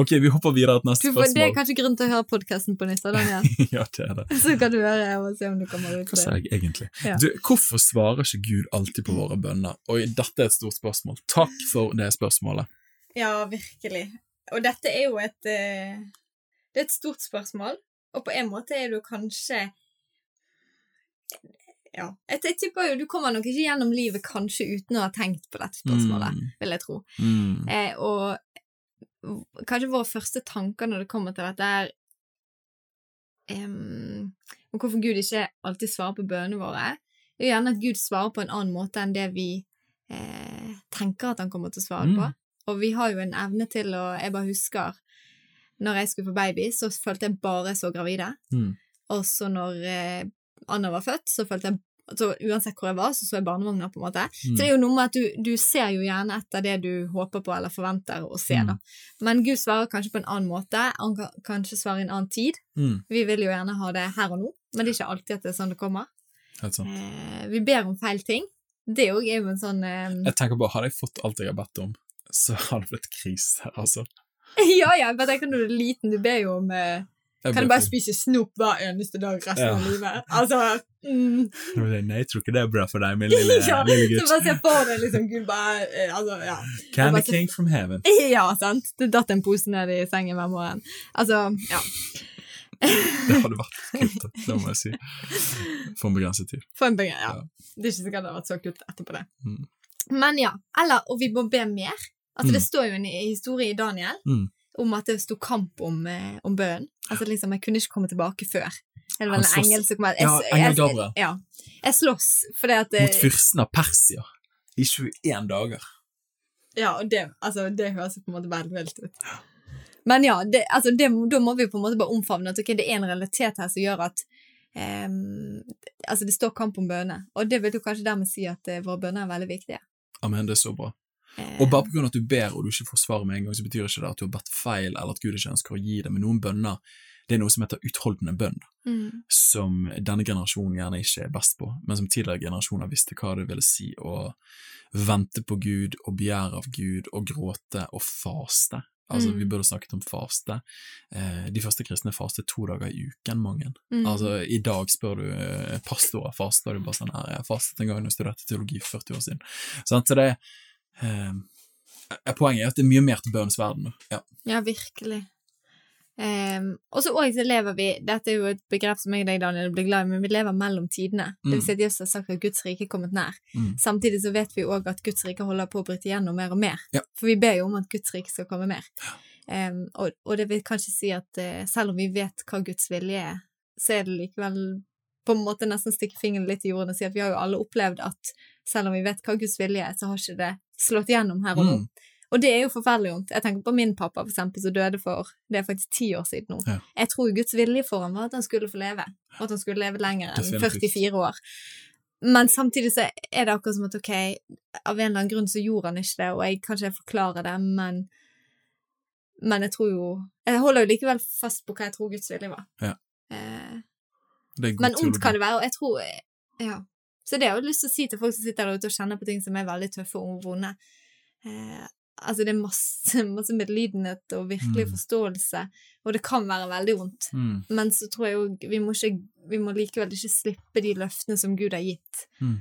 ok, vi hopper videre til neste spørsmål. Det er kanskje grunn til å høre podkasten på nytt. Daniel. <laughs> ja, det er det. Så kan du høre og se om du kommer ut. Hva sa jeg egentlig? Ja. Du, hvorfor svarer ikke Gud alltid på våre bønner? Og dette er et stort spørsmål. Takk for det spørsmålet. Ja, virkelig. Og dette er jo et uh, Det er et stort spørsmål, og på en måte er det jo kanskje ja. Jeg, jeg, tipper jo du kommer nok ikke gjennom livet kanskje uten å ha tenkt på dette spørsmålet, mm. vil jeg tro. Mm. Eh, og kanskje våre første tanker når det kommer til dette, er um, hvorfor Gud ikke alltid svarer på bønnene våre. Det er jo gjerne at Gud svarer på en annen måte enn det vi eh, tenker at han kommer til å svare mm. på. Og vi har jo en evne til å Jeg bare husker når jeg skulle få baby, så følte jeg bare så gravide. Mm. Og så når eh, Anna var født, så følte jeg altså, Uansett hvor jeg var, så så jeg barnevogna. på en måte. Mm. Så det er jo noe med at du, du ser jo gjerne etter det du håper på eller forventer å se, Mm. da. Men Gud svarer kanskje på en annen måte. Han kan kanskje svare i en annen tid. Mm. Vi vil jo gjerne ha det her og nå, men det er ikke alltid at det er sånn det kommer. Eh, vi ber om feil ting. Det òg er jo en sånn eh, Jeg tenker bare, Hadde jeg fått alt jeg har bedt om, så hadde det blitt krise. altså. <laughs> Ja, ja, men når du er liten, du ber jo om eh, Jeg Kan du bare spise snop hver eneste dag resten Ja. av livet? Altså mm, Nei, jeg tror ikke det er bra for deg, min <laughs> lille, Ja, lille Så bare se for deg liksom Gud bare eh, Altså, ja. Candy bare king from heaven. <laughs> Ja, sant? Det datt en pose ned i sengen hver morgen. Altså, ja. <laughs> Det hadde vært kult, det må jeg si. For en begrenset tid. For en begrenset, ja. Ja. Det er ikke sikkert det hadde vært så kult etterpå det. Mm. Men ja. Eller, og vi må be mer. Altså, Mm. det står jo en historie i Daniel Mm. Om at det sto kamp om, eh, om bønnen. Altså liksom, jeg kunne ikke komme tilbake før. Eller var en engel som kom jeg, Ja, engel Gabriel. ja. jeg slåss fordi at Mot eh, fyrsten av Persia i 21 dager. Ja, og det, altså, det høres på en måte veldig vilt ut. Men ja, det, altså, det, da må vi på en måte bare omfavne at ok, det er en realitet her som gjør at um, altså det står kamp om bønner, og det vil jo kanskje dermed si at uh, våre bønner er veldig viktige. Amen, det er så bra. Eh, Og bare av at du ber og du ikke får svar med en gang, så betyr ikke det at du har bedt feil, eller at Gud ikke ønsker å gi det. Men noen bønner, det er noe som heter utholdende bønn, mm, som denne generasjonen gjerne ikke er best på, men som tidligere generasjoner visste hva det ville si å vente på Gud og begjære av Gud og gråte og faste. Altså, Mm. Vi burde snakket om faste. Eh, de første kristne fastet to dager i uken, mange. mm, Altså, I dag spør du eh, pastorer, faster du bare sånn her, jeg fastet en gang da jeg studerte teologi for 40 år siden. Så det eh, eh, Poenget er at det er mye mer til bønnens verden. Ja. ja, virkelig. Um, og så òg lever vi Dette er jo et begrep som jeg og deg, Daniel, blir glad i, men vi lever mellom tidene. Det vil Mm. si at Jesus har sagt at Guds rike er kommet nær. Mm. Samtidig så vet vi òg at Guds rike holder på å bryte gjennom mer og mer. Ja. For vi ber jo om at Guds rike skal komme mer. Um, og, og det vil kanskje si at uh, selv om vi vet hva Guds vilje er, så er det likevel på en måte nesten stikke fingeren litt i jorden og si at vi har jo alle opplevd at selv om vi vet hva Guds vilje er, så har ikke det slått gjennom her og nå. Mm. Og det er jo forferdelig vondt. Jeg tenker på min pappa, for eksempel, som døde for det er faktisk ti år siden nå. Ja. Jeg tror Guds vilje for ham var at han skulle få leve, og at han skulle leve lenger enn 44 år. Men samtidig så er det akkurat som at ok, av en eller annen grunn så gjorde han ikke det, og jeg kan ikke forklare det, men men jeg tror jo Jeg holder jo likevel fast på hva jeg tror Guds vilje var. Ja. Eh, men ondt kan det være, og jeg tror Ja. Så det har jeg lyst til å si til folk som sitter der ute og kjenner på ting som er veldig tøffe og vonde. Eh, altså, det er masse, masse medlidenhet og virkelig Mm. forståelse, og det kan være veldig vondt. Mm. Men så tror jeg jo vi må, ikke, vi må likevel ikke slippe de løftene som Gud har gitt. Mm.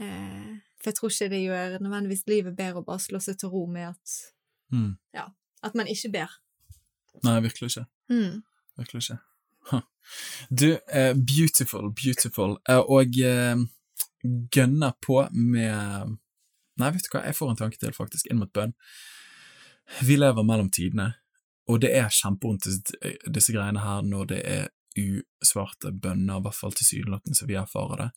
Eh, for jeg tror ikke det gjør nødvendigvis livet bedre å bare slå seg til ro med at, Mm. at man ikke ber. Nei, virkelig ikke. Mm. Virkelig ikke. Huh. Du, eh, beautiful, beautiful. Eh, og eh, gønner på med Nei, vet du hva, jeg får en tanke til, faktisk, inn mot bønn. Vi lever mellom tidene, og det er kjempevondt, disse, greiene her, når det er usvarte bønner, i hvert fall tilsynelatende som vi erfarer det.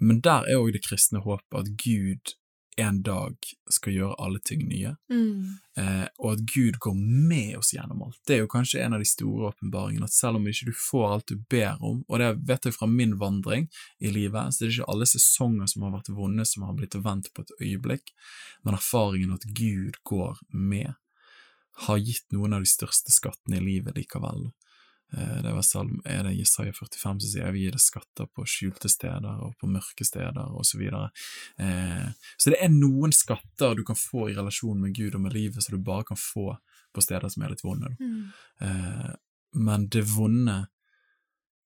Men der er òg det kristne håpet at Gud en dag skal gjøre alle ting nye Mm. eh, og at Gud går med oss gjennom alt. Det er jo kanskje en av de store åpenbaringene, at selv om ikke du får alt du ber om, og det vet jeg fra min vandring i livet, så er det ikke alle sesonger som har vært vonde som har blitt vendt på et øyeblikk, men erfaringen at Gud går med, har gitt noen av de største skattene i livet likevel. Eh, Det var salm, er det Jesaja 45 som sier vi gir gi deg skatter på skjulte steder og på mørke steder og så videre. Eh, så det er noen skatter du kan få i relasjon med Gud og med livet som du bare kan få på steder som er litt vonde. Mm. Eh, men det vonde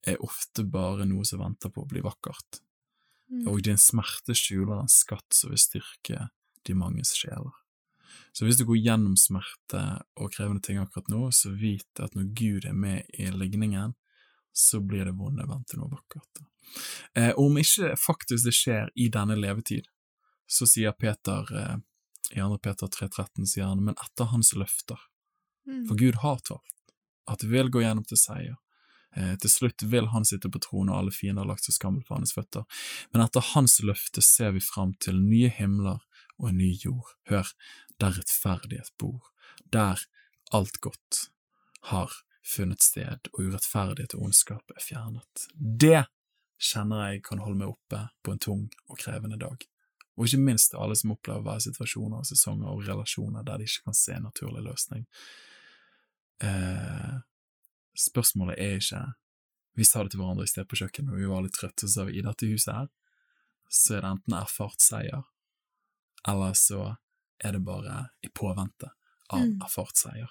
er ofte bare noe som venter på å bli vakkert, Mm. og din smerte skjuler en skatt som vil styrke de manges sjeler. Så hvis du går gjennom smerte og krevende ting akkurat nå, så vit at når Gud er med i ligningen, så blir det vonde vendt til noe vakkert. Eh, om ikke faktisk det skjer i denne levetid, så sier Peter eh, i 2. Peter 3,13 sier han, men etter hans løfter, Mm. for Gud har talt, at det vil gå gjennom til seier. Eh, til slutt vil han sitte på tronen, og alle fiender har lagt seg skammel på hans føtter. Men etter hans løfte ser vi fram til nye himler og en ny jord. Hør, der rettferdighet bor, der alt godt har funnet sted, og urettferdighet og ondskap er fjernet. Det kjenner jeg kan holde meg oppe på en tung og krevende dag. Og ikke minst alle som opplever å være situasjoner og sesonger og relasjoner der de ikke kan se en naturlig løsning. Eh, spørsmålet er ikke Vi sa det til hverandre i sted på kjøkkenet og vi var litt trøtte, så sa vi i dette huset her, så er det enten erfart seier, eller så er det bare i påvente av Mm. erfart seier.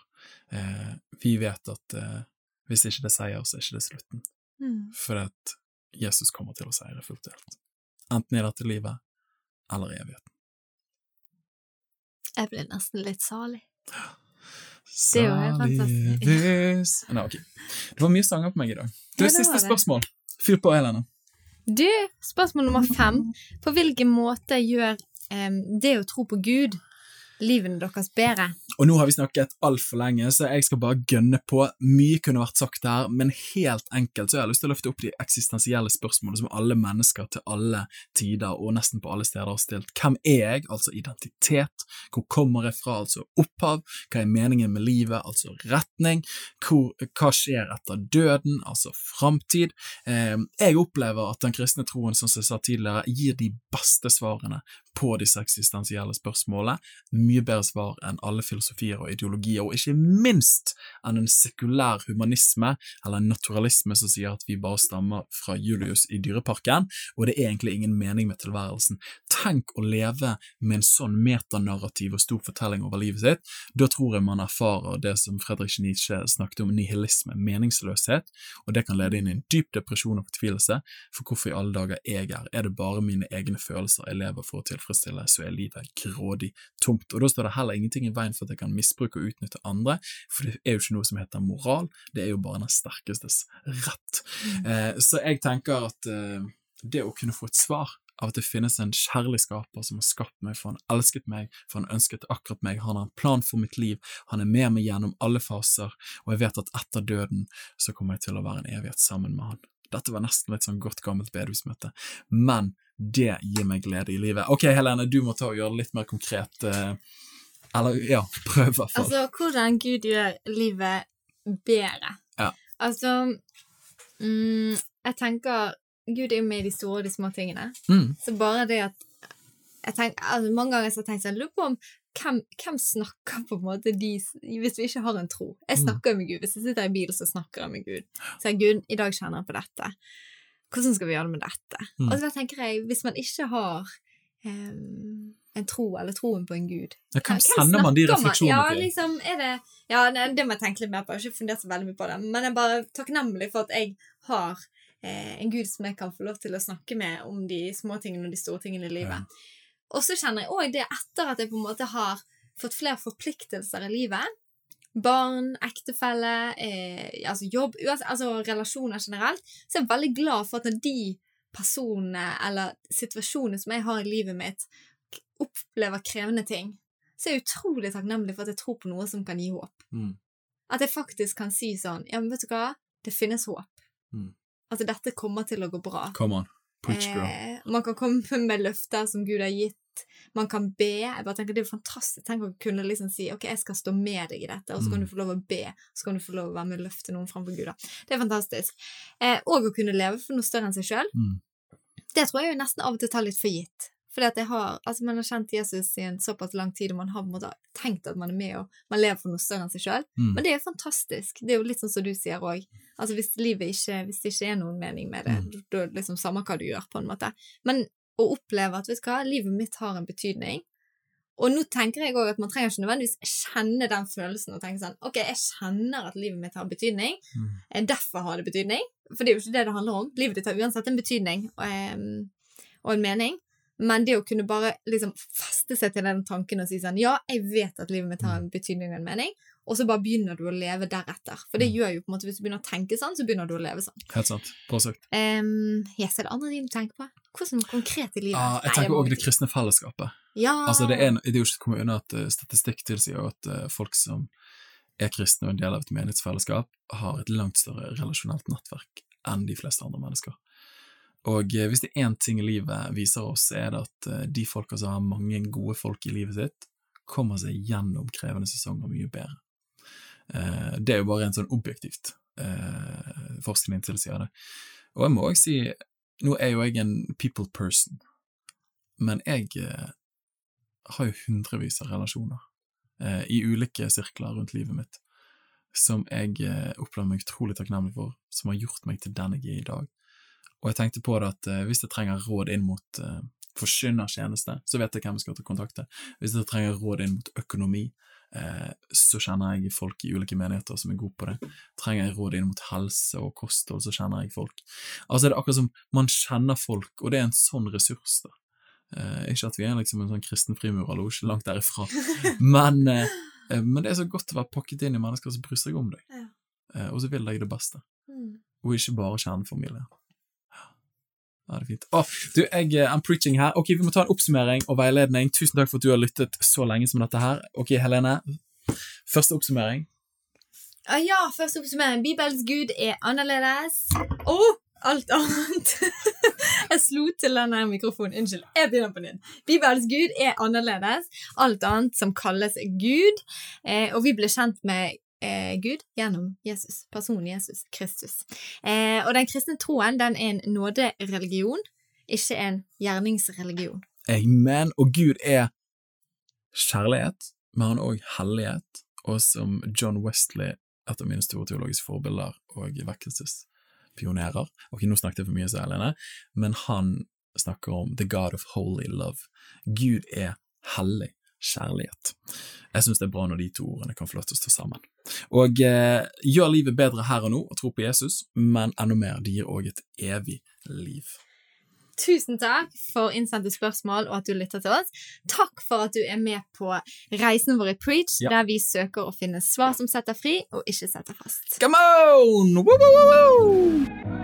Eh, vi vet at eh, hvis ikke det er seier, så er ikke det slutten. Mm. For at Jesus kommer til å seire fullt og helt. Enten i dette livet eller i evigheten. Jeg blir nesten litt salig. Det er jo helt Salig fantastisk. vis Nei, ok. Det var mye sanger på meg i dag. Du, Ja, siste spørsmål. Fyr på, Helene. Du, spørsmål nummer fem. På hvilken måte gjør det å tro på Gud livene deres bedre? Og nå har vi snakket altfor lenge, så jeg skal bare gønne på. Mye kunne vært sagt her, men helt enkelt så jeg har lyst til å løfte opp de eksistensielle spørsmålene som alle mennesker til alle tider og nesten på alle steder har stilt. Hvem er jeg? Altså identitet. Hvor kommer jeg fra? Altså opphav. Hva er meningen med livet? Altså retning. Hvor, hva skjer etter døden? Altså framtid. Eh, jeg opplever at den kristne troen, som jeg sa tidligere, gir de beste svarene på disse eksistensielle spørsmålene. Mye bedre svar enn alle filosofier og ideologier, og ikke minst enn en sekulær humanisme, eller en naturalisme som sier at vi bare stammer fra Julius i Dyreparken, og det er egentlig ingen mening med tilværelsen. Tenk å leve med en sånn metanarrativ og stor fortelling over livet sitt. Da tror jeg man erfarer det som Fredrik Nietzsche snakket om, nihilisme, meningsløshet, og det kan lede inn i en dyp depresjon og fortvilelse, for hvorfor i alle dager er jeg er, Er det bare mine egne følelser jeg lever for å tilfredsstille, så er livet grådig tomt. Og da står det heller ingenting i veien for at jeg kan misbruke og utnytte andre, for det er jo ikke noe som heter moral, det er jo bare den sterkestes rett. Eh, så jeg tenker at eh, det å kunne få et svar av at det finnes en kjærlig skaper som har skapt meg, for han elsket meg, for han ønsket akkurat meg, han har en plan for mitt liv, han er med meg gjennom alle faser, og jeg vet at etter døden så kommer jeg til å være en evighet sammen med han. Dette var nesten litt sånn godt gammelt bedehusmøte, men det gir meg glede i livet. Ok, Helene, du må ta og gjøre det litt mer konkret, eh, eller ja, <laughs> prøv i hvert fall. Altså, hvordan Gud gjør livet bedre. Ja. Altså mm, Jeg tenker Gud er jo med i de store og de små tingene. Mm, Så bare det at tenker, altså, Mange ganger så har jeg tenkt sånn, lurer på om hvem, hvem snakker på en måte de Hvis vi ikke har en tro. Jeg Mm. snakker jo med Gud. Hvis jeg sitter i bil, så snakker jeg med Gud. Så jeg, Gud, i dag kjenner jeg på dette. Hvordan skal vi gjøre det med dette? Mm. Og så tenker jeg, hvis man ikke har um, en tro, eller troen på en gud ja, hvem sender man de refleksjonene Ja, til? liksom, er det Ja, det må jeg tenke litt mer på. Jeg har ikke fundert så veldig mye på det. Men jeg er bare takknemlig for at jeg har eh, en gud som jeg kan få lov til å snakke med om de små tingene og de store tingene i livet. Ja. Og så kjenner jeg òg det etter at jeg på en måte har fått flere forpliktelser i livet. Barn, ektefelle, eh, altså jobb, altså relasjoner generelt. Så er jeg veldig glad for at når de personene eller situasjonene som jeg har i livet mitt, opplever krevende ting, så er jeg utrolig takknemlig for at jeg tror på noe som kan gi håp. Mm. At jeg faktisk kan si sånn Ja, men vet du hva? Det finnes håp. Mm. At dette kommer til å gå bra. Come on. Eh, man kan komme <laughs> med løfter som Gud har gitt. Man kan be. Jeg bare tenker Det er jo fantastisk. Tenk å kunne liksom si ok, jeg skal stå med deg i dette, og så kan Mm. du få lov å be. Så kan du få lov å være med og løfte noen framfor Gud. da. Det er fantastisk. Eh, og å kunne leve for noe større enn seg sjøl. Mm. Det tror jeg jo nesten av og til tar litt for gitt. Fordi at jeg har, altså Man har kjent Jesus i en såpass lang tid, og man har på en måte tenkt at man er med og man lever for noe større enn seg sjøl. Mm. Men det er jo fantastisk. Det er jo litt sånn som du sier òg. Altså hvis livet ikke, hvis det ikke er noen mening med det, Mm. da er det liksom samme hva du gjør, på en måte. Men å oppleve at vet du hva, livet mitt har en betydning. Og nå tenker jeg òg at man trenger ikke nødvendigvis kjenne den følelsen og tenke sånn Ok, jeg kjenner at livet mitt har betydning. Mm. Eh, Derfor har det betydning. For det er jo ikke det det handler om. Livet ditt har uansett en betydning og, em, og en mening. Men det å kunne bare liksom feste seg til den tanken og si sånn Ja, jeg vet at livet mitt har en betydning og en mening, og så bare begynner du å leve deretter. For det Mm. gjør jo på en måte Hvis du begynner å tenke sånn, så begynner du å leve sånn. Helt sant. Påsøkt. sagt. Um, yes, er det andre ting du tenker på? Hvordan konkret i livet? Ah, jeg tenker òg det kristne fellesskapet. Ja. Altså, det, er, det er jo ikke til å komme unna at eh, statistikk tilsier at eh, folk som er kristne og en del av et menighetsfellesskap, har et langt større relasjonelt nettverk enn de fleste andre mennesker. Og eh, hvis det er én ting livet viser oss, er det at eh, de folka som har mange gode folk i livet sitt, kommer seg gjennom krevende sesonger mye bedre. Eh, det er jo bare rent sånn objektivt. Forskningen forskning tilsier det. Og jeg må også si, Nå er jo jeg en people person, men jeg har jo hundrevis av relasjoner i ulike sirkler rundt livet mitt som jeg opplever meg utrolig takknemlig for, som har gjort meg til den jeg er i dag. Og jeg tenkte på det at eh, hvis jeg trenger råd inn mot eh, forkynnertjeneste, så vet jeg hvem jeg skal til kontakte. Hvis jeg trenger råd inn mot økonomi, eh, så kjenner jeg folk i ulike menigheter som er gode på det. Trenger jeg råd inn mot helse og kosthold, så kjenner jeg folk. Altså det er akkurat som man kjenner folk, og det er en sånn ressurs, da. Eh, ikke at vi er liksom en sånn kristen frimurerlosje, langt derifra, <laughs> men, eh, eh, men det er så godt å være pakket inn i mennesker som bryr seg om deg, Ja. eh, og så vil deg det beste, Mm. og ikke bare kjernefamilie. Ja, det er fint. Oh, du, jeg er preaching her. Ok, Vi må ta en oppsummering og veiledning. Tusen takk for at du har lyttet så lenge som dette her. Ok, Helene. Første oppsummering. Ah, ja, første oppsummering. Bibels Gud er annerledes. Oh! alt annet. <laughs> jeg slo til denne mikrofonen. Unnskyld. Jeg begynner på nytt. Bibels Gud er annerledes. Alt annet som kalles Gud. Eh, og vi ble kjent med eh, Gud gjennom Jesus, personen Jesus Kristus. Eh, og den kristne troen den er en nådereligion, ikke en gjerningsreligion. Amen. Og Gud er kjærlighet, men han er òg hellighet. Og som John Wesley, et av mine store teologiske forbilder og vekkelsespionerer Ok, nå snakket jeg for mye, så Helene, men han snakker om the God of holy love. Gud er hellig kjærlighet. Jeg syns det er bra når de to ordene kan få lov til å stå sammen. Og eh, gjør livet bedre her og nå og tro på Jesus, men enda mer, det gir òg et evig liv. Tusen takk for innsendte spørsmål og at du lytter til oss. Takk for at du er med på reisen vår i Preach, Ja. der vi søker å finne svar som setter fri, og ikke setter fast. Come on! Woo, woo, woo,